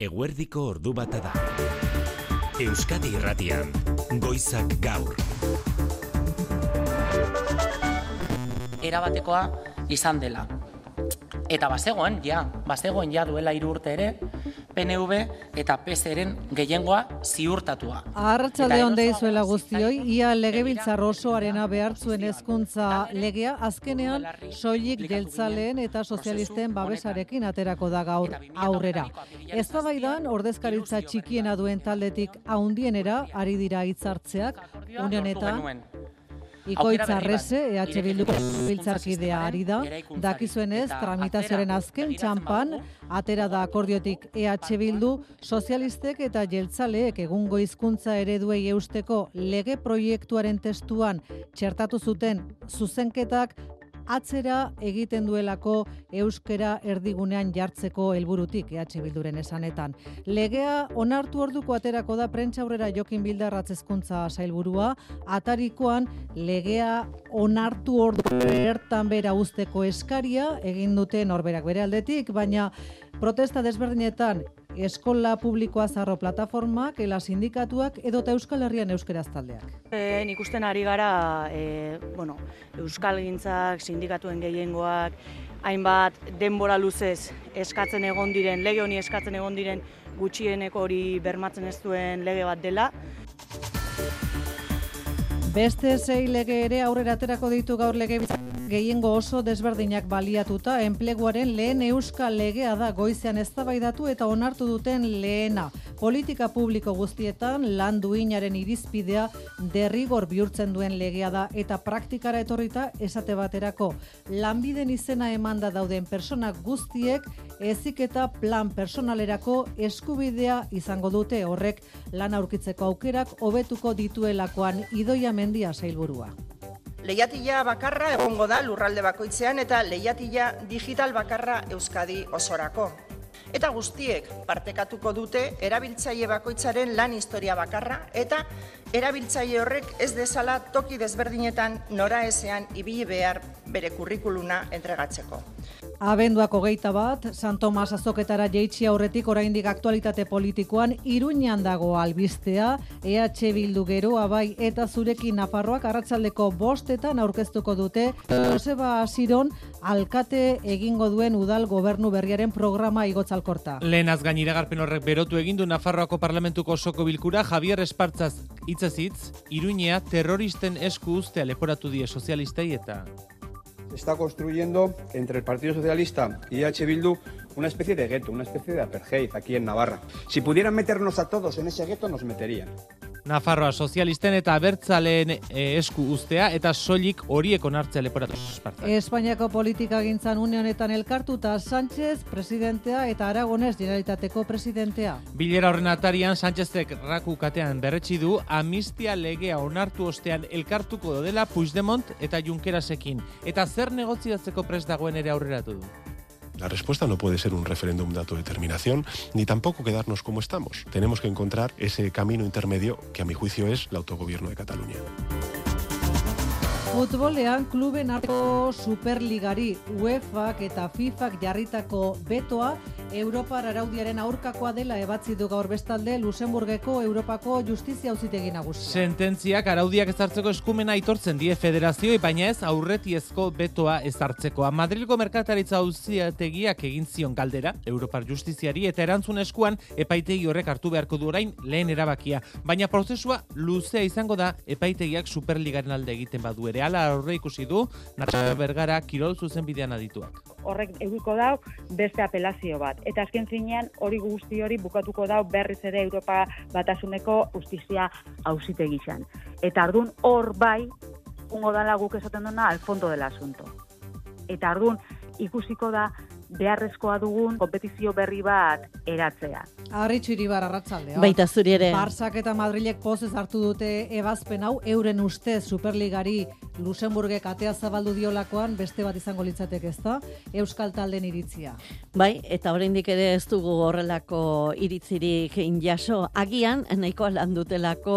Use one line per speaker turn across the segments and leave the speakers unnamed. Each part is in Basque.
Eguerdiko ordu bata da. Euskadi Irratian, Goizak Gaur.
erabatekoa izan dela. Eta bazegoen, ja, bazegoen ja duela hiru urte ere, PNV eta PSren gehiengoa ziurtatua.
Arratsalde
Eta
on
erosoago
deizuela guztioi, ia legebiltzar osoarena behartzuen hezkuntza legea azkenean soilik jeltzaleen
ginen
eta sozialisten babesarekin aterako da gaur
Eta 2008ko
aurrera. Eztabaidan
zazpian,
ordezkaritza txikiena duen taldetik haundienera ari dira hitzartzeak une honetan
genuen.
Ikoitz Arrese, EH Bilduko biltzarkidea ari da, dakizuenez, tramitazioaren azken txampan, atera da akordiotik EH Bildu, sozialistek eta jeltzaleek egungo hizkuntza ereduei eusteko lege proiektuaren testuan txertatu zuten zuzenketak atzera egiten duelako euskera erdigunean jartzeko helburutik EH Bilduren esanetan. Legea onartu orduko aterako da prentza aurrera Jokin Bildarratz hezkuntza sailburua, atarikoan legea onartu ordu bertan bera usteko eskaria egin dute norberak bere aldetik, baina protesta desberdinetan eskola publikoa zarro plataformak, ela sindikatuak edota Euskal Herrian euskeraz taldeak.
E, nik usten ari gara, e, bueno, Euskal Gintzak, sindikatuen gehiengoak, hainbat denbora luzez eskatzen egon diren, lege honi eskatzen egon diren gutxieneko hori bermatzen ez duen lege bat dela.
Beste sei lege ere aurrera aterako ditu gaur lege gehiengo oso desberdinak baliatuta enpleguaren lehen euskal legea da goizean eztabaidatu eta onartu duten lehena. Politika publiko guztietan lan duinaren irizpidea derrigor bihurtzen duen legea da eta praktikara etorrita esate baterako lanbiden izena emanda dauden personak guztiek ezik eta plan personalerako eskubidea izango dute horrek lan aurkitzeko aukerak hobetuko dituelakoan idoia mendia sailburua.
Leiatila bakarra egongo da lurralde bakoitzean eta leiatila digital bakarra Euskadi osorako. Eta guztiek partekatuko dute erabiltzaile bakoitzaren lan historia bakarra eta erabiltzaile horrek ez dezala toki desberdinetan nora ezean ibili behar bere kurrikuluna entregatzeko.
Abenduak hogeita bat, San Tomas azoketara jeitsi aurretik oraindik aktualitate politikoan Iruñan dago albistea, EH Bildu geroa bai eta zurekin Nafarroak arratsaldeko bostetan aurkeztuko dute Joseba Asiron alkate egingo duen udal gobernu berriaren programa igotzalkorta.
Lehenaz gain iragarpen horrek berotu egin du Nafarroako parlamentuko osoko bilkura Javier Espartzaz hitzez hitz, Iruñea terroristen esku ustea leporatu die sozialistei eta
Está construyendo entre el Partido Socialista y EH Bildu una especie de gueto, una especie de apartheid aquí en Navarra. Si pudieran meternos a todos en ese gueto, nos meterían.
Nafarroa sozialisten eta abertzaleen eh, esku ustea eta soilik horiek onartzea leporatu Espartzaz.
Espainiako politika gintzan une honetan elkartuta Sánchez presidentea eta Aragones generalitateko presidentea.
Bilera horren atarian Sánchezek raku katean berretsi du amnistia legea onartu ostean elkartuko dela Puigdemont eta Junkerasekin eta zer negoziatzeko prest dagoen ere aurreratu du.
La respuesta no puede ser un referéndum de autodeterminación, ni tampoco quedarnos como estamos. Tenemos que encontrar ese camino intermedio que a mi juicio es el autogobierno de Cataluña.
Futbolean Superligari eta FIFAk jarritako betoa Europar araudiaren aurkakoa dela ebatzi du gaur bestalde Luxemburgeko Europako Justizia Auzitegi Nagusia.
Sententziak araudiak ezartzeko eskumena aitortzen die federazioi, baina ez aurretiezko betoa ezartzekoa. Madrilgo merkataritza auziategiak egin zion galdera, Europar Justiziari eta erantzun eskuan epaitegi horrek hartu beharko du orain lehen erabakia. Baina prozesua luzea izango da epaitegiak Superligaren alde egiten badu ere. Hala aurre ikusi du, Nacho Bergara kirol zuzenbidean adituak.
Horrek eduko dau beste apelazio bat. Eta azken finean hori guzti hori bukatuko dau berriz ere Europa batasuneko justizia auzitegi izan. Eta ardun hor bai, ungo dala guk esaten duna al fondo del asunto. Eta ardun ikusiko da beharrezkoa dugun kompetizio berri bat eratzea.
Arritxu iribar arratzaldea.
Baita zuri ere.
Barsak eta Madrilek pozez hartu dute ebazpen hau, euren ustez Superligari Luxemburgek atea zabaldu diolakoan beste bat izango litzateke ezta, Euskal Talden iritzia.
Bai, eta oraindik ere ez dugu horrelako iritzirik jaso. Agian, nahikoa landutelako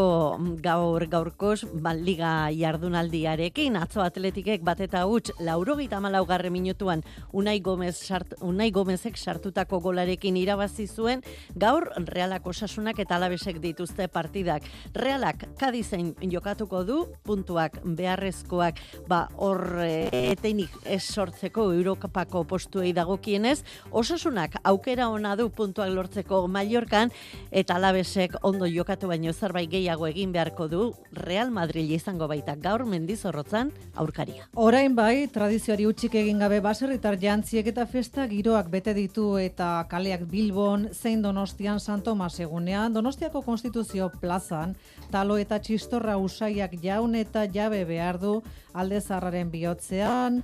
gaur gaurkoz, ba, liga jardunaldiarekin, atzo atletikek bat eta huts, laurogeita malaugarre minutuan, Unai Gomez sartu sart, Unai Gomezek sartutako golarekin irabazi zuen, gaur Realak osasunak eta alabesek dituzte partidak. Realak Kadizen jokatuko du, puntuak beharrezkoak, ba, hor e, etenik ez sortzeko Europako postuei dagokienez, osasunak aukera ona du puntuak lortzeko Mallorcan, eta alabesek ondo jokatu baino zerbait gehiago egin beharko du, Real Madrid izango baita gaur mendizorrotzan aurkaria.
Orain bai, tradizioari utxik egin gabe baserritar jantziek eta festa giroak bete ditu eta kaleak Bilbon, zein Donostian San Tomas egunean, Donostiako Konstituzio plazan, talo eta txistorra usaiak jaun eta jabe behar du alde zarraren bihotzean,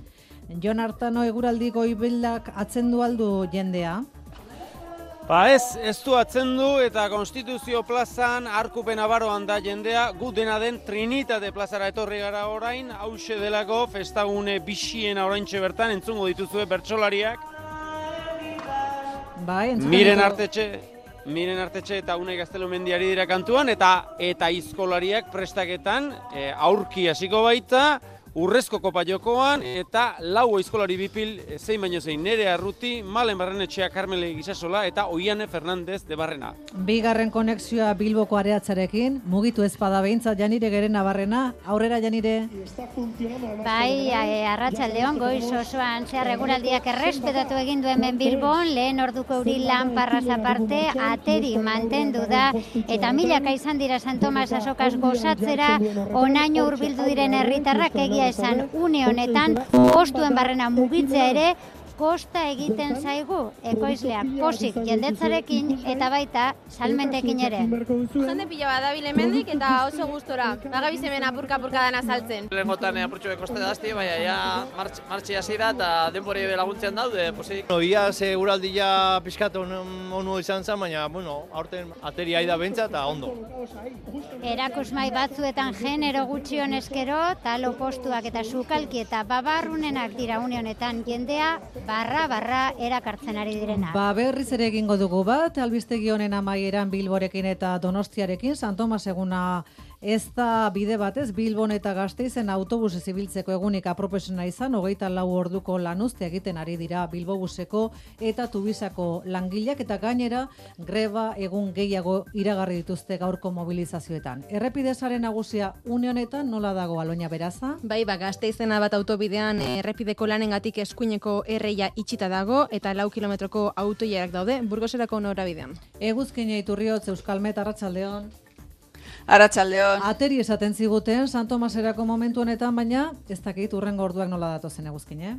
Jon Artano eguraldi goibeldak atzendu aldu jendea.
Ba ez, ez du atzendu eta Konstituzio plazan arkupen abaroan da jendea, gu dena den Trinitate plazara etorri gara orain, hause delako festagune bisiena oraintxe bertan, entzungo dituzue bertsolariak.
Bai,
Miren artetxe, miren artetxe eta une gaztelo mendiari dira kantuan, eta eta izkolariak prestaketan e, aurki hasiko baita, urrezko kopa jokoan, eta lau oizkolari bipil, eh, zein baino zein, nere arruti, malen barren etxea Carmele Gisasola, eta Oiane Fernandez de Barrena.
Bigarren konexioa Bilboko areatzarekin, mugitu ezpada behintzat janire geren nabarrena, aurrera janire.
Bai, e, arratsaldeon goiz osoan zehar eguraldiak errespetatu egin du hemen Bilbon, lehen orduko euri lan parraz aparte, ateri mantendu da, eta milaka izan dira San Tomas azokaz gozatzera, onaino hurbildu diren herritarrak egia esan une honetan, postuen barrena mugitzea ere, kosta egiten zaigu ekoizleak posik jendetzarekin eta baita salmentekin ere.
Jende pila bat dabil hemendik eta oso gustora. Bagabiz hemen apurka apurka dana saltzen.
Lengotan apurtxo koste dazti, baina ja martxi hasi da eta denbori laguntzen daude, posik.
No, ia ze uraldia pixkat onu izan zen, baina, bueno, aurten ateri aida bentsa eta ondo.
Erakusmai batzuetan genero gutxi honezkero, talo postuak eta sukalki eta babarrunenak dira une honetan jendea barra barra erakartzen ari direna.
Ba berriz ere egingo dugu bat, albistegi honen amaieran Bilborekin eta Donostiarekin, San Tomas eguna Ez da bide batez Bilbon eta Gasteizen autobus zibiltzeko egunik apropesena izan, hogeita lau orduko lanuzte egiten ari dira Bilbobuseko eta Tubisako langileak eta gainera greba egun gehiago iragarri dituzte gaurko mobilizazioetan. Errepidezaren nagusia unionetan nola dago aloina beraza?
Bai, ba, Gasteizena bat autobidean errepideko lanengatik eskuineko erreia itxita dago eta lau kilometroko autoiarak daude burgoserako norabidean.
Eguzkine iturriotz Euskalmet Arratsaldeon.
Arratsaldeon.
Ateri esaten ziguten San Tomaserako momentu honetan, baina ez dakit urrengo orduak nola datozen eguzkin, eh?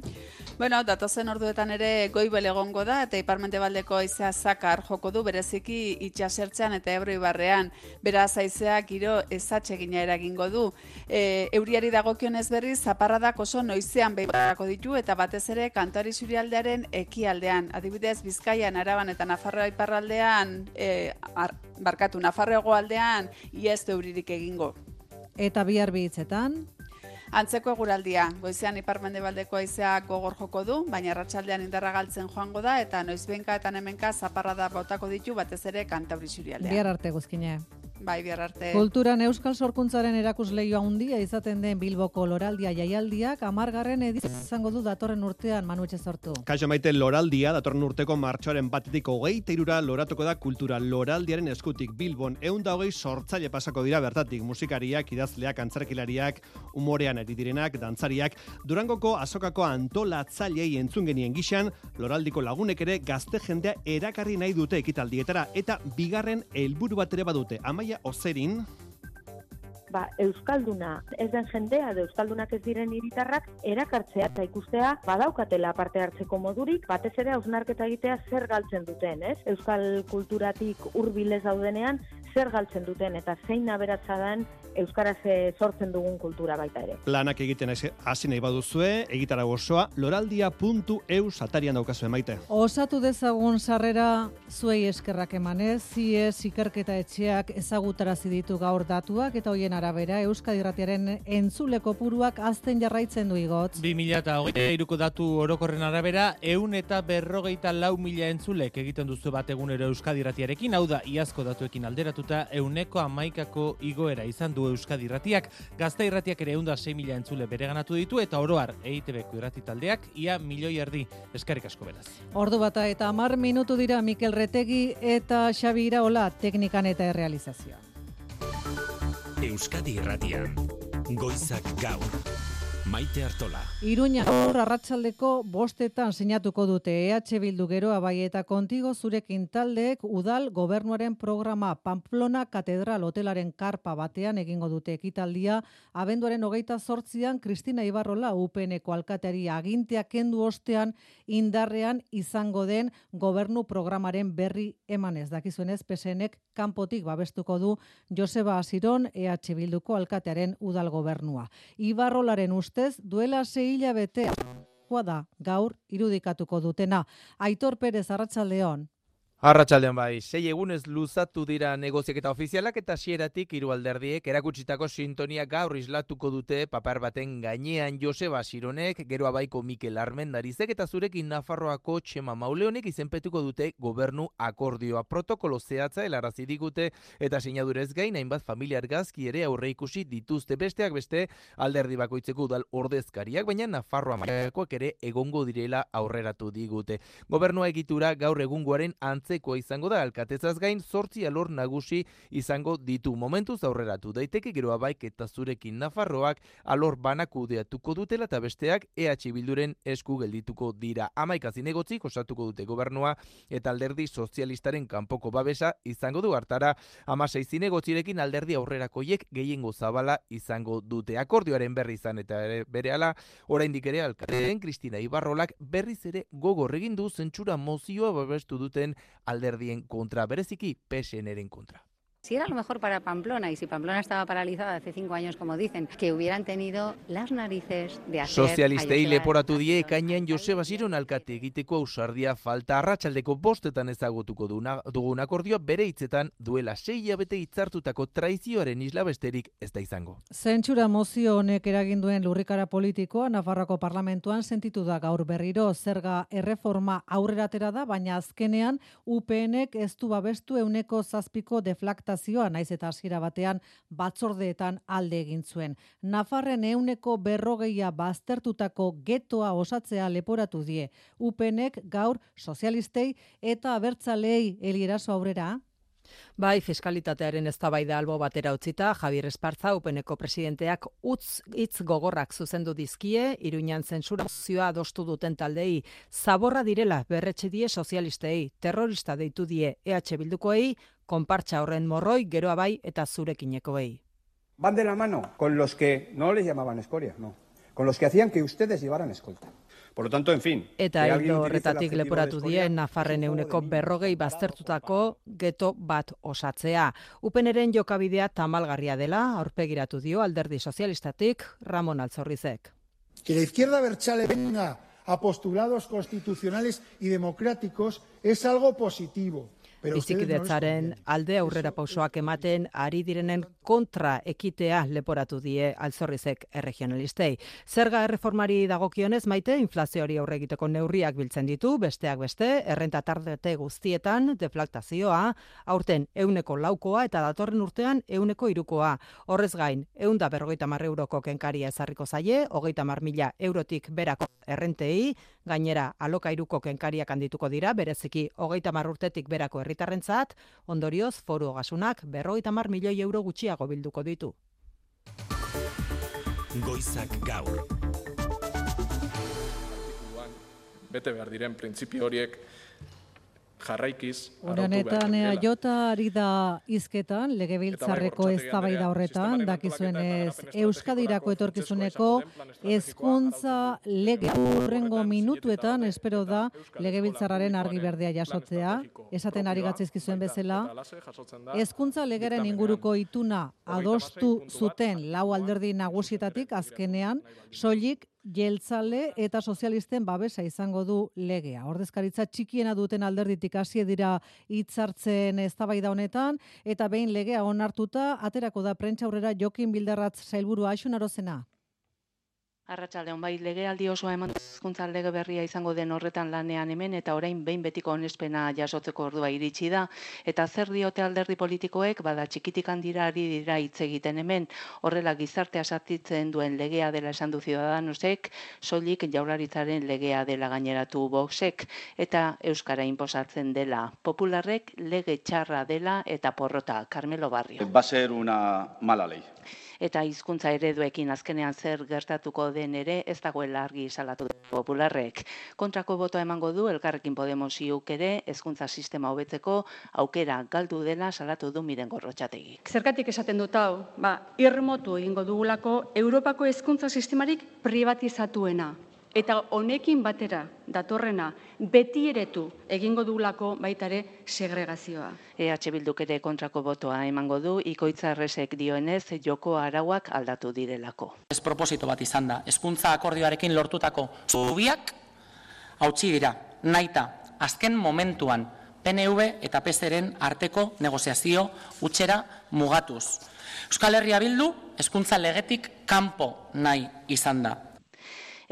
Bueno, datozen orduetan ere goibel egongo da eta iparmente baldeko zakar joko du bereziki itxasertzean eta ebro ibarrean. Beraz aizea giro ezatxegina eragingo du. E, euriari dagokionez berriz zaparradak oso noizean behibarako ditu eta batez ere kantari zurialdearen ekialdean. Adibidez, Bizkaian, Araban eta Nafarroa iparraldean, e, ar, barkatu, Nafarroa aldean, iaz euririk egingo.
Eta bihar hitzetan?
Antzeko eguraldia, goizean iparmende baldeko aizea gogor joko du, baina arratsaldean indarra galtzen joango da, eta noizbenka eta hemenka zaparra da botako ditu batez ere kantauri zurialdean.
Bihar arte guzkine.
Bai, bihar arte.
Kulturan Euskal Sorkuntzaren erakusleioa handia izaten den Bilboko Loraldia jaialdiak amargarren edizio izango du datorren urtean Manu sortu.
Kaixo maite Loraldia datorren urteko martxoaren batetik hogei teirura loratuko da kultura Loraldiaren eskutik Bilbon eun da hogei sortzaile pasako dira bertatik musikariak, idazleak, antzarkilariak, umorean ari direnak, dantzariak, Durangoko azokako antolatzailei entzun genien gixan, Loraldiko lagunek ere gazte jendea erakarri nahi dute ekitaldietara eta bigarren helburu bat ere badute. Amaia Ozerin
ba, Euskalduna ez den jendea, de Euskaldunak ez diren hiritarrak erakartzea eta ikustea badaukatela parte hartzeko modurik, batez ere hausnarketa egitea zer galtzen duten, ez? Euskal kulturatik hurbilez daudenean zer galtzen duten eta zein aberatsa den euskaraz sortzen dugun kultura baita ere.
Planak egiten hasi nahi baduzue, egitara osoa loraldia.eu atarian daukazu emaite.
Osatu dezagun sarrera zuei eskerrak emanez, ziez ikerketa etxeak ezagutarazi ditu gaur datuak eta hoien arabera Euskadi Irratiaren entzule kopuruak azten jarraitzen du igotz.
2023ko datu orokorren arabera, eun eta berrogeita lau mila entzulek egiten duzu bat egunero Euskadi Irratiarekin, hau da, iazko datuekin alderatu konparatuta euneko amaikako igoera izan du Euskadi irratiak, gazta irratiak ere eunda 6 mila entzule bere ganatu ditu, eta oroar EITB-ko irrati taldeak, ia milioi erdi eskerrik asko beraz.
Ordu bata eta amar minutu dira Mikel Retegi eta Xabi Iraola teknikan eta errealizazioa.
Euskadi irratian, goizak gaur. Maite Artola.
Iruña gaur arratsaldeko bostetan sinatuko dute EH Bildu geroa bai eta kontigo zurekin taldeek udal gobernuaren programa Pamplona Katedral Hotelaren karpa batean egingo dute ekitaldia abenduaren hogeita sortzian Kristina Ibarrola UPNeko alkateari agintea kendu ostean indarrean izango den gobernu programaren berri emanez. Dakizuenez, PSNek kanpotik babestuko du Joseba Asiron EH Bilduko alkatearen udal gobernua. Ibarrolaren ustez, duela sei hilabete da gaur irudikatuko dutena. Aitor Perez Arratsaldeon.
Arratxaldean bai, sei egunez luzatu dira negoziak eta ofizialak eta sieratik hiru alderdiek erakutsitako sintonia gaur islatuko dute papar baten gainean Joseba Sironek, gero abaiko Mikel Armendarizek eta zurekin Nafarroako Txema Mauleonek izenpetuko dute gobernu akordioa. Protokolo zehatza helarazi digute eta sinadurez gain hainbat familiar gazki ere aurre ikusi dituzte. Besteak beste alderdi bakoitzeko udal ordezkariak, baina Nafarroa maiakoak ere egongo direla aurreratu digute. Gobernua egitura gaur egungoaren antz antzekoa izango da alkatezaz gain zortzi alor nagusi izango ditu momentuz aurreratu daiteke gero abaik eta zurekin Nafarroak alor banakudeatuko dutela eta besteak EH Bilduren esku geldituko dira. Amaika zinegotzik osatuko dute gobernua eta alderdi sozialistaren kanpoko babesa izango du hartara amasei zinegotzirekin alderdi aurrerakoiek gehiengo zabala izango dute. Akordioaren berri izan eta ere bere ala, oraindik ere alkateen Kristina Ibarrolak berriz ere gogor egin du zentsura mozioa babestu duten alderdien kontra, bereziki PSNren kontra.
Si era lo mejor para Pamplona y si Pamplona estaba paralizada hace cinco años, como dicen, que hubieran tenido las narices de hacer...
Sozialistei leporatu die ekainean Joseba Ziron alkate egiteko ausardia falta. Arratsaldeko bostetan ezagutuko duna, dugun akordioa bere hitzetan duela sei abete hitzartutako traizioaren isla besterik ez da izango.
Zentsura mozio honek eragin duen lurrikara politikoa Nafarroko parlamentuan sentitu da gaur berriro. Zerga erreforma aurreratera da, baina azkenean UPNek ez du babestu euneko zazpiko deflakta adaptazioa naiz eta hasiera batean batzordeetan alde egin zuen. Nafarren euneko berrogeia baztertutako getoa osatzea leporatu die. Upenek gaur sozialistei eta abertzalei elieraso aurrera.
Bai, fiskalitatearen eztabaida albo batera utzita, Javier Esparza upeneko presidenteak utz hitz gogorrak zuzendu dizkie, Iruinan zentsura zioa adostu duten taldei, zaborra direla berretxe die sozialistei, terrorista deitu die EH Bildukoei, konpartxa horren morroi, geroa bai eta zurekinekoei.
Van de la mano con los que no les llamaban escoria, no. Con los que hacían que ustedes llevaran escolta. Por lo tanto, en fin.
Eta hildo horretatik leporatu die Nafarren euneko berrogei baztertutako geto bat osatzea. Upeneren jokabidea tamalgarria dela, aurpegiratu dio alderdi sozialistatik Ramon Altzorrizek.
Que la izquierda berchale venga a postulados constitucionales y democráticos es algo positivo.
Bizikidetzaren alde aurrera pausoak ematen ari direnen kontra ekitea leporatu die alzorrizek erregionalistei. Zerga erreformari dagokionez maite inflazioari aurre egiteko neurriak biltzen ditu, besteak beste, errenta tardete guztietan deflaktazioa, aurten euneko laukoa eta datorren urtean euneko irukoa. Horrez gain, eunda berrogeita mar euroko kenkaria ezarriko zaie, hogeita mar mila eurotik berako errentei, gainera alokairuko kenkariak handituko dira, bereziki hogeita mar urtetik berako herritarrentzat, ondorioz foru ogasunak berrogeita mar milioi euro gutxiago bilduko ditu.
Goizak gaur.
Bete behar diren printzipio horiek jarraikiz
Honetan jota ari da izketan, legebiltzarreko eztabaida horretan, dakizuen ez Euskadirako etorkizuneko hezkuntza lege urrengo minutuetan espero da legebiltzarraren argi berdea jasotzea, esaten ari gatzizkizuen bezala, hezkuntza legeren inguruko ituna adostu zuten lau alderdi nagusietatik azkenean, soilik jeltzale eta sozialisten babesa izango du legea. Ordezkaritza txikiena duten alderditik hasi dira hitzartzen eztabaida honetan eta behin legea onartuta aterako da prentza aurrera Jokin Bildarratz sailburua Aixun Arozena.
Arratsaldeon bai legealdi osoa eman hezkuntza lege berria izango den horretan lanean hemen eta orain behin betiko onespena jasotzeko ordua iritsi da. Eta zer diote alderdi politikoek? Bada txikitik handira ari dira hitz egiten hemen. Horrela gizartea sartitzen duen legea dela esan du Ciudadanosek soilik jaurlaritzaren legea dela gaineratu Voxek. Eta euskara inposatzen dela. Popularrek lege txarra dela eta porrota Carmelo Barrio.
Va ser una mala ley.
Eta hizkuntza ereduekin azkenean zer gertatuko den ere ez dagoela argi salatu du popularrek. Kontrako botoa emango du elkarrekin Podemos iuk ere hezkuntza sistema hobetzeko aukera galdu dela salatu du miren gorrotxategik.
Zergatik esaten dut hau, ba, irmotu egingo dugulako Europako hezkuntza sistemarik privatizatuena. Eta honekin batera, datorrena, beti eretu egingo dugulako baita ere segregazioa.
EH Bilduk ere kontrako botoa emango du, ikoitza erresek dioenez joko arauak aldatu direlako.
Ez proposito bat izan da, hezkuntza akordioarekin lortutako zubiak hautsi dira, naita, azken momentuan PNV eta PSren arteko negoziazio utxera mugatuz. Euskal Herria Bildu, hezkuntza legetik kanpo nahi izan da.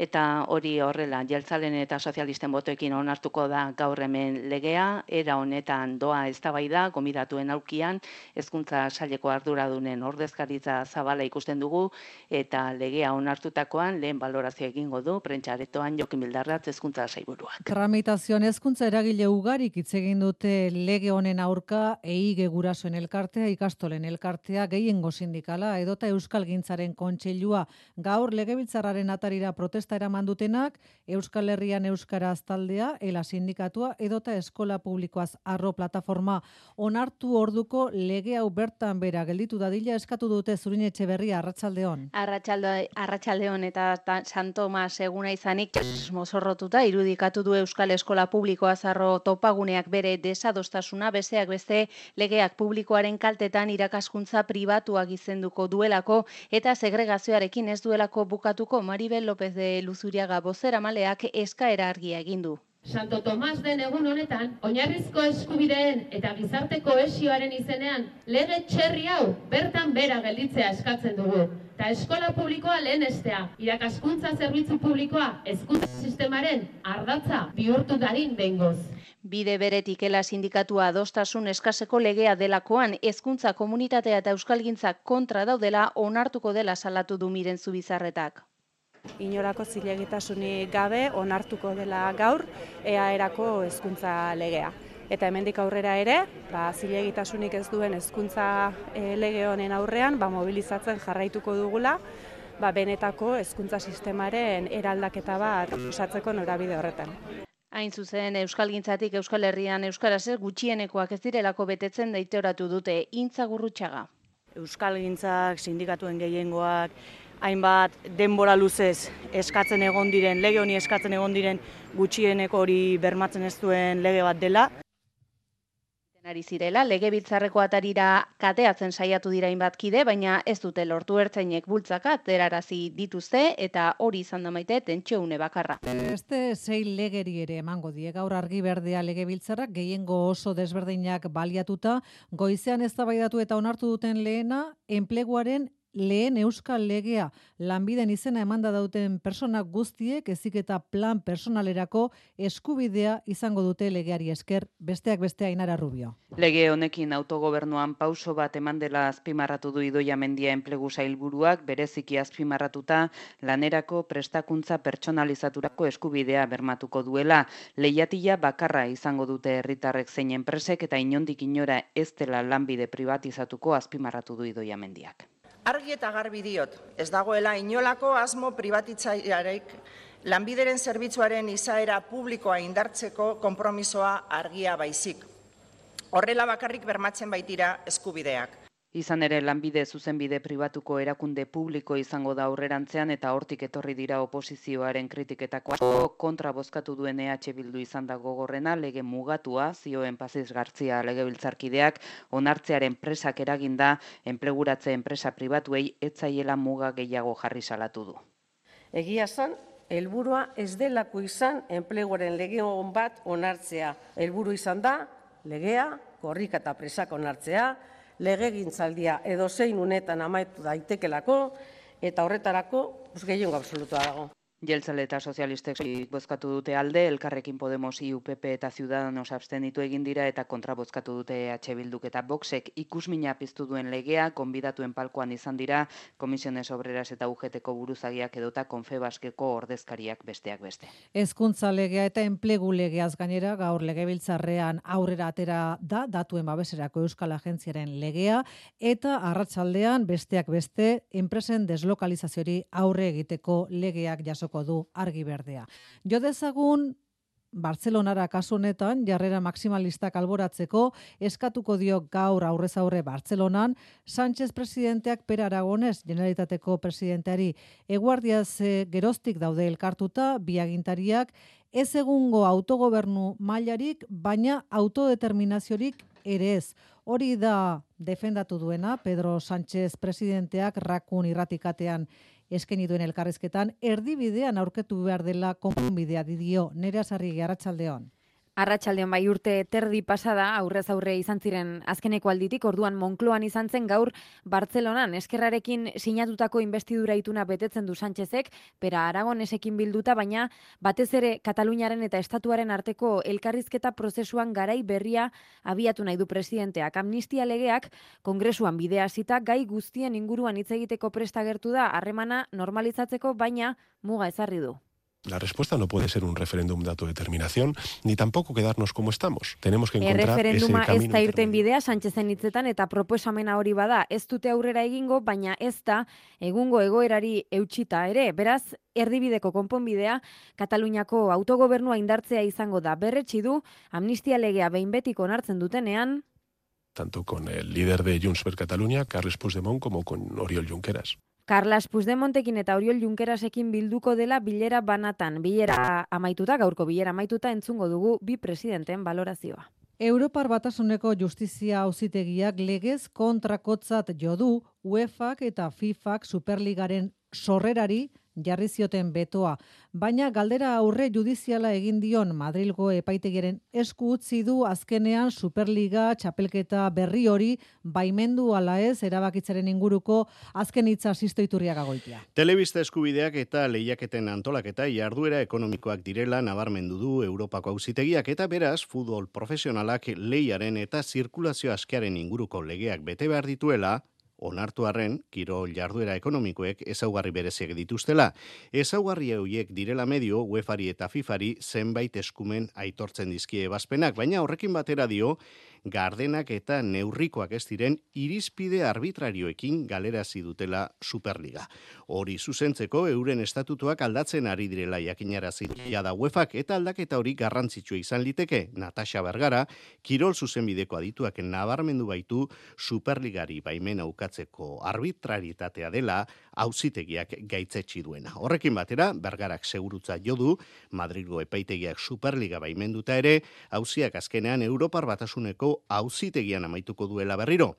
Eta hori horrela, jeltzalen eta sozialisten botoekin onartuko da gaur hemen legea, era honetan doa eztabaida gomidatuen aukian, hezkuntza saileko arduradunen ordezkaritza zabala ikusten dugu, eta legea onartutakoan lehen balorazio egingo du, prentxaretoan jokin bildarratz hezkuntza saiburuak.
Tramitazioan hezkuntza eragile ugarik hitz egin dute lege honen aurka EIGE gurasoen elkartea, ikastolen elkartea, gehiengo sindikala edota Euskal Gintzaren kontseilua gaur legebiltzarraren atarira protesta eraman dutenak Euskal Herrian Euskaraz taldea, ELA sindikatua edota eskola publikoaz arro plataforma onartu orduko lege hau bertan bera gelditu dadila eskatu dute zurin etxe berria arratsaldeon.
Arratsalde arratsaldeon eta ta, San Tomas eguna izanik mozorrotuta irudikatu du Euskal Eskola Publikoa zarro topaguneak bere desadostasuna bezeak beste legeak publikoaren kaltetan irakaskuntza pribatuak izenduko duelako eta segregazioarekin ez duelako bukatuko Maribel López de Luzuriaga bozera maleak eskaera argia egin du.
Santo Tomas den egun honetan, oinarrizko eskubideen eta gizarte kohesioaren izenean, lege txerri hau bertan bera gelditzea eskatzen dugu. Ta eskola publikoa lehen estea, irakaskuntza zerbitzu publikoa, hezkuntza sistemaren ardatza bihurtu darin behingoz.
Bide beretik ela sindikatua adostasun eskaseko legea delakoan, hezkuntza komunitatea eta euskalgintza kontra daudela onartuko dela salatu du miren zubizarretak.
Inorako zilegitasunik gabe onartuko dela gaur EAErako hezkuntza legea. Eta hemendik aurrera ere, ba, zilegitasunik ez duen hezkuntza e, lege honen aurrean, ba, mobilizatzen jarraituko dugula, ba, benetako hezkuntza sistemaren eraldaketa bat osatzeko norabide horretan.
Hain zuzen, Euskal Gintzatik Euskal Herrian Euskaraz ez gutxienekoak ez direlako betetzen daiteoratu dute intza gurrutxaga.
Euskal Gintzak, sindikatuen gehiengoak, hainbat denbora luzez eskatzen egon diren, lege honi eskatzen egon diren gutxieneko hori bermatzen ez duen lege bat dela.
Ari zirela, legebiltzarreko atarira kateatzen saiatu dira hainbat kide, baina ez dute lortu ertzainek bultzaka terarazi dituzte eta hori izan da maite tentsioune bakarra.
Beste sei legeri ere emango die gaur argi berdea legebiltzarrak gehiengo oso desberdinak baliatuta goizean eztabaidatu eta onartu duten lehena enpleguaren lehen euskal legea lanbiden izena emanda dauten persona guztiek ezik eta plan personalerako eskubidea izango dute legeari esker besteak beste ainara rubio.
Lege honekin autogobernuan pauso bat eman dela azpimarratu du idoia mendia enplegu sailburuak bereziki azpimarratuta lanerako prestakuntza pertsonalizaturako eskubidea bermatuko duela. Lehiatila bakarra izango dute herritarrek zein enpresek eta inondik inora ez dela lanbide privatizatuko azpimarratu du idoia mendiak.
Argi eta garbi diot, ez dagoela inolako asmo privatitzaiarek lanbideren zerbitzuaren izaera publikoa indartzeko konpromisoa argia baizik. Horrela bakarrik bermatzen baitira eskubideak.
Izan ere lanbide zuzenbide pribatuko erakunde publiko izango da aurrerantzean eta hortik etorri dira oposizioaren kritiketako asko kontra bozkatu duen EH Bildu izan da gogorrena lege mugatua zioen Paziz Gartzia legebiltzarkideak onartzearen presak eraginda enpleguratze enpresa pribatuei etzaiela muga gehiago jarri salatu du.
Egia zan, helburua ez delako izan enpleguaren lege on bat onartzea. Helburu izan da legea, korrika eta presak onartzea, legegintzaldia edo zein unetan amaitu daitekelako, eta horretarako gehiengo absolutua dago.
Jeltzale eta sozialistek bozkatu dute alde, elkarrekin Podemos, IUPP eta Ciudadanos abstenitu egin dira eta kontra bozkatu dute EH Bilduk eta Boxek ikusmina piztu duen legea, konbidatuen palkoan izan dira, Komisiones Obreras eta UGTko buruzagiak edota Konfebaskeko ordezkariak besteak beste.
Hezkuntza legea eta enplegu legeaz gainera gaur legebiltzarrean aurrera atera da datuen babeserako Euskal Agentziaren legea eta arratsaldean besteak beste enpresen deslokalizaziori aurre egiteko legeak jaso du argi berdea. Jo dezagun Bartzelonara kasu honetan jarrera maximalistak alboratzeko eskatuko dio gaur aurrez aurre Bartzelonan Sánchez presidenteak Per Aragones Generalitateko presidenteari eguardiaz geroztik daude elkartuta biagintariak ez egungo autogobernu mailarik baina autodeterminaziorik ere ez. Hori da defendatu duena Pedro Sánchez presidenteak rakun irratikatean eskeni duen elkarrizketan erdibidean aurketu behar dela konponbidea didio nere asarri garratsaldeon.
Arratxaldeon bai urte terdi pasada aurrez aurre izan ziren azkeneko alditik orduan Monkloan izan zen gaur Bartzelonan eskerrarekin sinatutako investidura ituna betetzen du Sánchezek, pera Aragonesekin bilduta baina batez ere Kataluniaren eta Estatuaren arteko elkarrizketa prozesuan garai berria abiatu nahi du presidenteak. Amnistia legeak kongresuan bidea zita gai guztien inguruan hitz egiteko prestagertu da harremana normalizatzeko baina muga ezarri du.
La respuesta no puede ser un referéndum de autodeterminación, ni tampoco quedarnos como estamos. Tenemos que encontrar ese camino.
ez da irten bidea, Sánchezen hitzetan, eta proposamena hori bada, ez dute aurrera egingo, baina ez da, egungo egoerari eutxita ere. Beraz, erdibideko konponbidea, Kataluniako autogobernua indartzea izango da. Berretsi du, amnistia legea behin betiko onartzen dutenean,
tanto con el líder de Junts per Catalunya, Carles Puigdemont, como con Oriol Junqueras.
Carlas Puigdemontekin eta Oriol Junkerasekin bilduko dela bilera banatan. Bilera amaituta, gaurko bilera amaituta entzungo dugu bi presidenten valorazioa.
Europar batasuneko justizia auzitegiak legez kontrakotzat jodu UEFAk eta FIFAk Superligaren sorrerari jarri zioten betoa, baina galdera aurre judiziala egin dion Madrilgo epaitegiren esku utzi du azkenean Superliga txapelketa berri hori baimendu ala ez erabakitzaren inguruko azken hitza sisto iturriaga goitia.
Telebista eskubideak eta lehiaketen antolaketa jarduera ekonomikoak direla nabarmendu du Europako auzitegiak eta beraz futbol profesionalak lehiaren eta zirkulazio askearen inguruko legeak bete behar dituela onartu arren, kirol jarduera ekonomikoek ezaugarri bereziak dituztela. Ezaugarri hauiek direla medio, UEFari eta FIFari zenbait eskumen aitortzen dizkie ebazpenak, baina horrekin batera dio, gardenak eta neurrikoak ez diren irizpide arbitrarioekin galerazi dutela Superliga. Hori zuzentzeko euren estatutuak aldatzen ari direla jakinarazi da UEFak eta aldaketa hori garrantzitsua izan liteke Natasha Bergara, kirol zuzenbideko adituak nabarmendu baitu Superligari baimena ukatzeko arbitraritatea dela auzitegiak gaitzetsi duena. Horrekin batera, Bergarak segurutza jodu, Madrilgo epaitegiak Superliga baimenduta ere, auziak azkenean Europar batasuneko auzitegian amaituko duela berriro.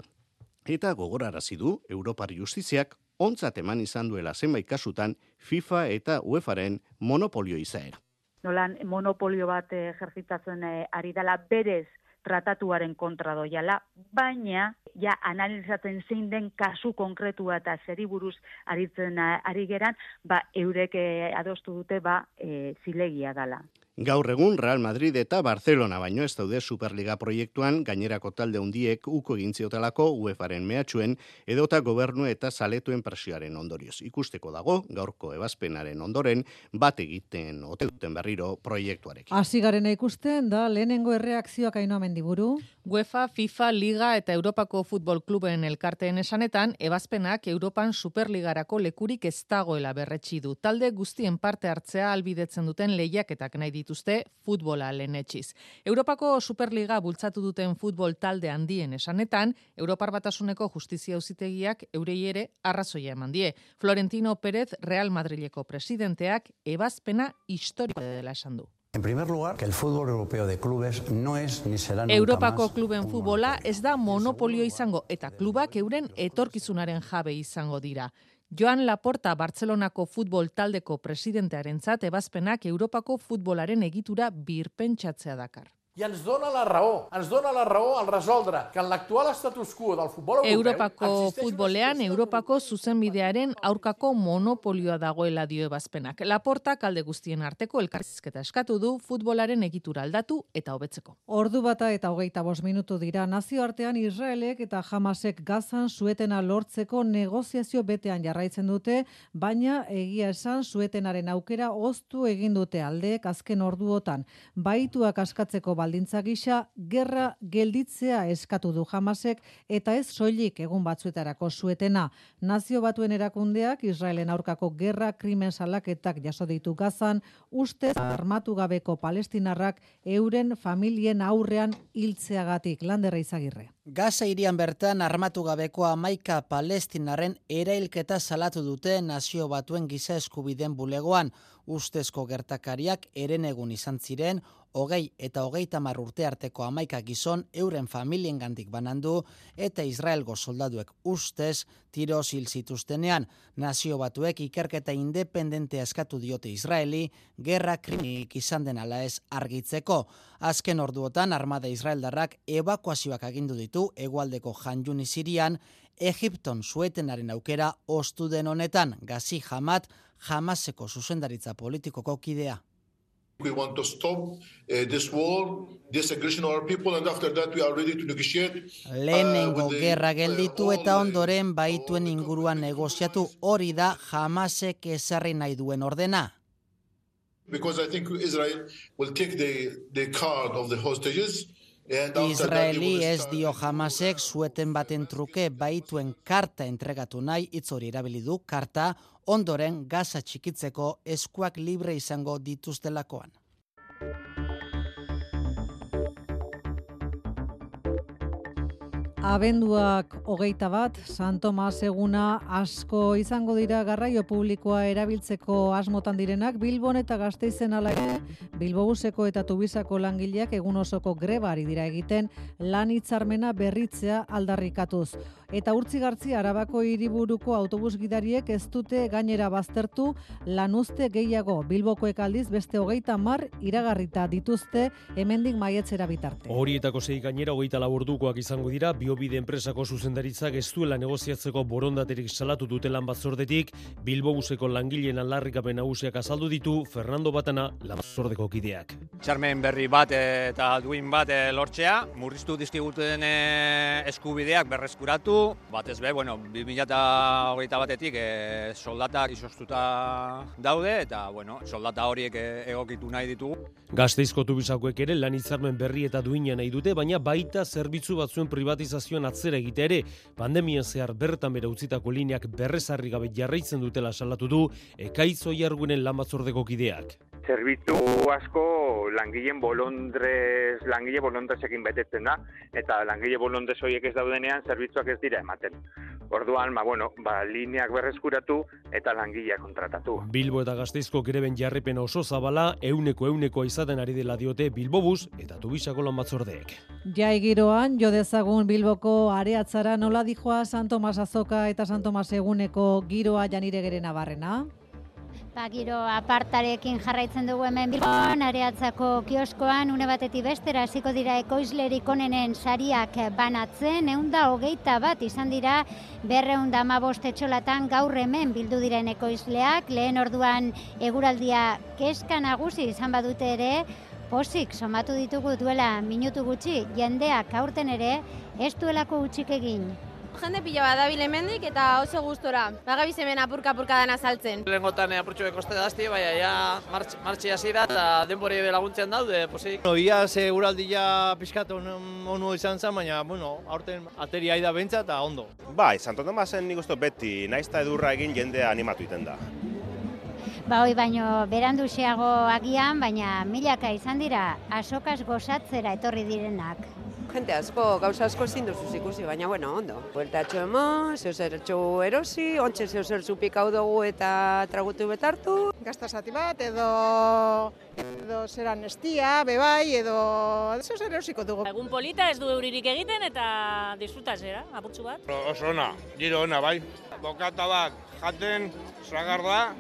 Eta gogorarazi du Europar Justiziak ontzat eman izan duela zenbait kasutan FIFA eta UEFaren monopolio izaera.
Nolan monopolio bat ejertzitatzen eh, ari dela berez tratatuaren kontra doiala, baina ja analizatzen zein den kasu konkretua eta zeri buruz aritzen eh, ari geran, ba eurek eh, adostu dute ba e, zilegia dala.
Gaur egun Real Madrid eta Barcelona baino ez daude Superliga proiektuan gainerako talde hundiek uko egin ziotelako UEFaren mehatxuen edota gobernu eta saletuen presioaren ondorioz. Ikusteko dago gaurko ebazpenaren ondoren bat egiten ote duten berriro proiektuarekin.
Hasi garen ikusten da lehenengo erreakzioak ainoa mendiburu.
UEFA, FIFA, Liga eta Europako Futbol Kluben elkarteen esanetan, ebazpenak Europan Superligarako lekurik ez dagoela berretsi du. Talde guztien parte hartzea albidetzen duten lehiaketak nahi ditu dituzte futbola lehenetxiz. Europako Superliga bultzatu duten futbol talde handien esanetan, Europar Batasuneko Justizia Uzitegiak eurei ere arrazoia eman die. Florentino Pérez Real Madrileko presidenteak ebazpena historiko dela esan du.
En primer lugar, que el fútbol europeo de clubes no es ni será nunca
Europako kluben futbola ez da monopolio izango eta klubak euren etorkizunaren jabe izango dira. Joan Laporta Bartzelonako futbol taldeko presidentearen ebazpenak Europako futbolaren egitura birpentsatzea dakar.
I ens dona la raó, ens dona la raó al resoldre que en l'actual status quo del futbol europeu...
Europako futbolean, Europako zuzenbidearen aurkako monopolioa dagoela dio ebazpenak. Laporta kalde guztien arteko elkarrizketa eskatu du futbolaren egitura aldatu eta hobetzeko.
Ordu bata eta hogeita bos minutu dira nazioartean Israelek eta Hamasek gazan suetena lortzeko negoziazio betean jarraitzen dute, baina egia esan suetenaren aukera oztu egin dute aldeek azken orduotan. Baituak askatzeko baldintza gisa gerra gelditzea eskatu du jamasek eta ez soilik egun batzuetarako zuetena. Nazio batuen erakundeak Israelen aurkako gerra krimen salaketak jaso ditu gazan, ustez armatu gabeko palestinarrak euren familien aurrean hiltzeagatik landerra izagirre.
Gaza irian bertan armatu gabeko amaika palestinaren erailketa salatu dute nazio batuen giza eskubiden bulegoan. Ustezko gertakariak eren egun izan ziren, hogei eta hogeita mar urte arteko amaika gizon euren familien gandik banandu eta Israelgo soldaduek ustez tiro zil zituztenean. Nazio batuek ikerketa independente eskatu diote Israeli, gerra krimik izan den ala ez argitzeko. Azken orduotan armada Israeldarrak evakuazioak agindu ditu egualdeko janjuni Sirian, Egipton suetenaren aukera ostu den honetan, gazi jamat, jamaseko zuzendaritza politikoko kidea.
We want to stop uh, this war, this aggression on our people, and after that we are ready to negotiate.
Lehenengo uh, gerra gelditu eta ondoren baituen inguruan negoziatu hori da jamasek ezarri nahi duen ordena.
Because I think Israel will take the, the card of the hostages.
Israeli ez dio jamasek zueten baten truke baituen karta entregatu nahi hitz hori erabili du karta ondoren gaza txikitzeko eskuak libre izango dituztelakoan.
Abenduak hogeita bat, San Tomas eguna asko izango dira garraio publikoa erabiltzeko asmotan direnak, Bilbon eta gazteizen ala ere, Bilbobuseko eta Tubizako langileak egun osoko grebari dira egiten lan hitzarmena berritzea aldarrikatuz. Eta urtzi gartzi arabako hiriburuko autobus gidariek ez dute gainera baztertu lanuzte gehiago Bilbokoek aldiz beste hogeita mar iragarrita dituzte hemendik maietzera bitarte.
Horietako zei gainera hogeita laburdukoak izango dira, biobide enpresako zuzendaritzak ez duela negoziatzeko borondaterik salatu dute lan batzordetik, Bilbobuseko langileen alarrikapen nagusiak azaldu ditu Fernando Batana batzordeko kideak.
Txarmen berri bat eta duin bat eh, lortzea, murriztu dizkiguten eh, eskubideak berreskuratu, batez be, bueno, 2008 batetik e, soldatak izostuta daude, eta, bueno, soldata horiek eh, egokitu nahi ditugu.
Gazteizko tubizakoek ere lan hitzarmen berri eta duina nahi dute, baina baita zerbitzu batzuen privatizazioan atzera egite ere, pandemia zehar bertan bere utzitako lineak berrezarri gabe jarraitzen dutela salatu du, ekaitzo jargunen lan batzordeko kideak
zerbitzu asko langileen bolondrez, langile bolondrezekin betetzen da, eta langile bolondrez horiek ez daudenean zerbitzuak ez dira ematen. Orduan, ba, bueno, ba, lineak berreskuratu eta langileak kontratatu.
Bilbo eta Gazteizko greben jarripen oso zabala, euneko euneko izaten ari dela diote Bilbobus eta Tubisako lan batzordeek.
Jai giroan, jo dezagun Bilboko areatzara nola dijoa San Tomas Azoka eta San Tomas eguneko giroa janire geren abarrena?
Ba, giro apartarekin jarraitzen dugu hemen Bilbon, areatzako kioskoan, une batetik bestera, hasiko dira ekoizlerik onenen sariak banatzen, eunda hogeita bat izan dira, berreunda mabost etxolatan gaur hemen bildu diren ekoizleak, lehen orduan eguraldia keska nagusi izan badute ere, posik somatu ditugu duela minutu gutxi, jendeak aurten ere, ez duelako utxik egin
jende pila bat dabil hemendik eta oso gustora. Bagabiz hemen apurka apurka dana saltzen.
Lengotan apurtxo bekoste dazti, baina ja martxi hasi da eta denbori laguntzen daude, posik.
No, ia seguraldi ja pizkat onu izan zen, baina, bueno, aurten ateria da bentsa eta ondo.
Bai, Santo Tomasen nik uste beti, naizta edurra egin jendea animatu iten da.
Ba, hoi baino, berandu agian, baina milaka izan dira, asokaz gozatzera etorri direnak
jente asko, gauza asko ezin duzu ikusi, baina bueno, ondo. Bueltatxo emo, zeu zer erosi, ontsa zeu zer zupik hau dugu eta tragutu betartu.
Gaztasati bat, edo, edo zeran estia, bebai, edo zeu zer erosiko dugu.
Egun polita ez du euririk egiten eta disfruta zera, apurtzu bat.
Oso ona, giro ona, bai. Bokata bat, jaten, zagarda,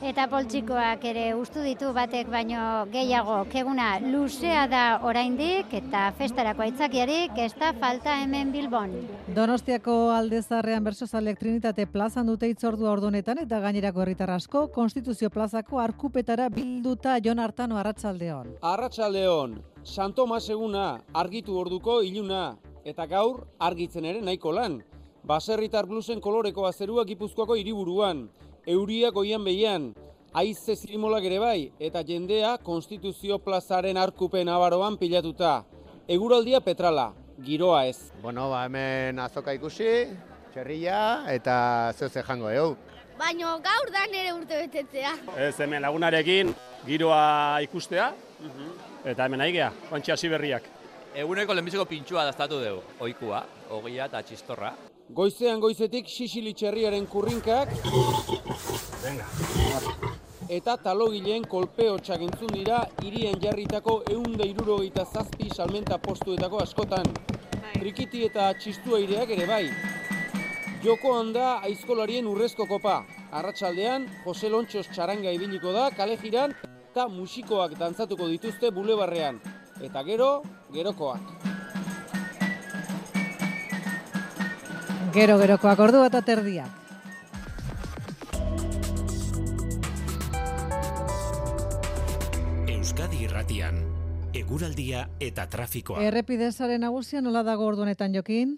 Eta poltsikoak ere ustu ditu batek baino gehiago keguna luzea da oraindik eta festarako aitzakiarik ez da falta hemen Bilbon.
Donostiako aldezarrean bersozalek Trinitate plazan dute itzordua ordunetan eta gainerako herritar asko Konstituzio plazako arkupetara bilduta Jon Artano Arratsaldeon.
Arratsaldeon, San Tomas eguna argitu orduko iluna eta gaur argitzen ere nahiko lan. Baserritar blusen koloreko azerua Gipuzkoako hiriburuan, euria goian behian, aize zirimolak ere bai, eta jendea Konstituzio plazaren arkupen abaroan pilatuta. Eguraldia petrala, giroa ez.
Bueno, ba, hemen azoka ikusi, txerria eta zeuze jango egu.
Baino gaur da nere urte betetzea.
Ez hemen lagunarekin giroa ikustea, eta hemen aigea, ontsi hasi berriak.
Eguneko lehenbiziko pintxua daztatu dugu, oikua, ogia eta txistorra.
Goizean goizetik sisili txerriaren kurrinkak
Venga.
eta talogileen kolpeotxak entzun dira hirien jarritako eunda irurogeita zazpi salmenta postuetako askotan. Trikiti eta txistu aireak ere bai. Joko handa aizkolarien urrezko kopa. Arratsaldean Jose Lontxos txaranga ibiliko da kale jiran eta musikoak dantzatuko dituzte bulebarrean. Eta gero, gerokoak.
Gero gerokoak ordu eta terdiak.
Euskadi Irratian, eguraldia eta trafikoa.
Errepidezaren nagusia nola dago ordu honetan jokin?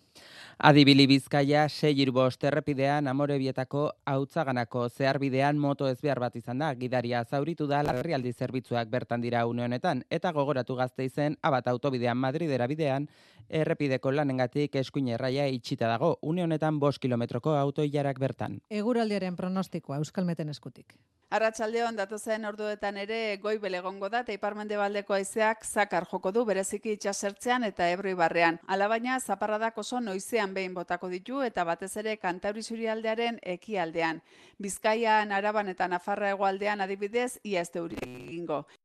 Adibili Bizkaia sei bost errepidean Amorebietako hautzaganako zeharbidean moto ezbehar bat izan da. Gidaria zauritu da larrialdi zerbitzuak bertan dira une honetan eta gogoratu gazte izen abat autobidean Madridera bidean errepideko lanengatik eskuin erraia itxita dago. Une honetan bost kilometroko autoilarak bertan.
Eguraldiaren pronostikoa Euskalmeten eskutik.
Arratsaldeon datozen orduetan ere goi belegongo da eta iparmendebaldeko haizeak zakar joko du bereziki itsasertzean eta Ebro ibarrean. Alabaina zaparradak oso noizean behin botako ditu eta batez ere Kantauri surialdearen ekialdean. Bizkaian, Araban eta Nafarra hegoaldean adibidez ia ez egingo.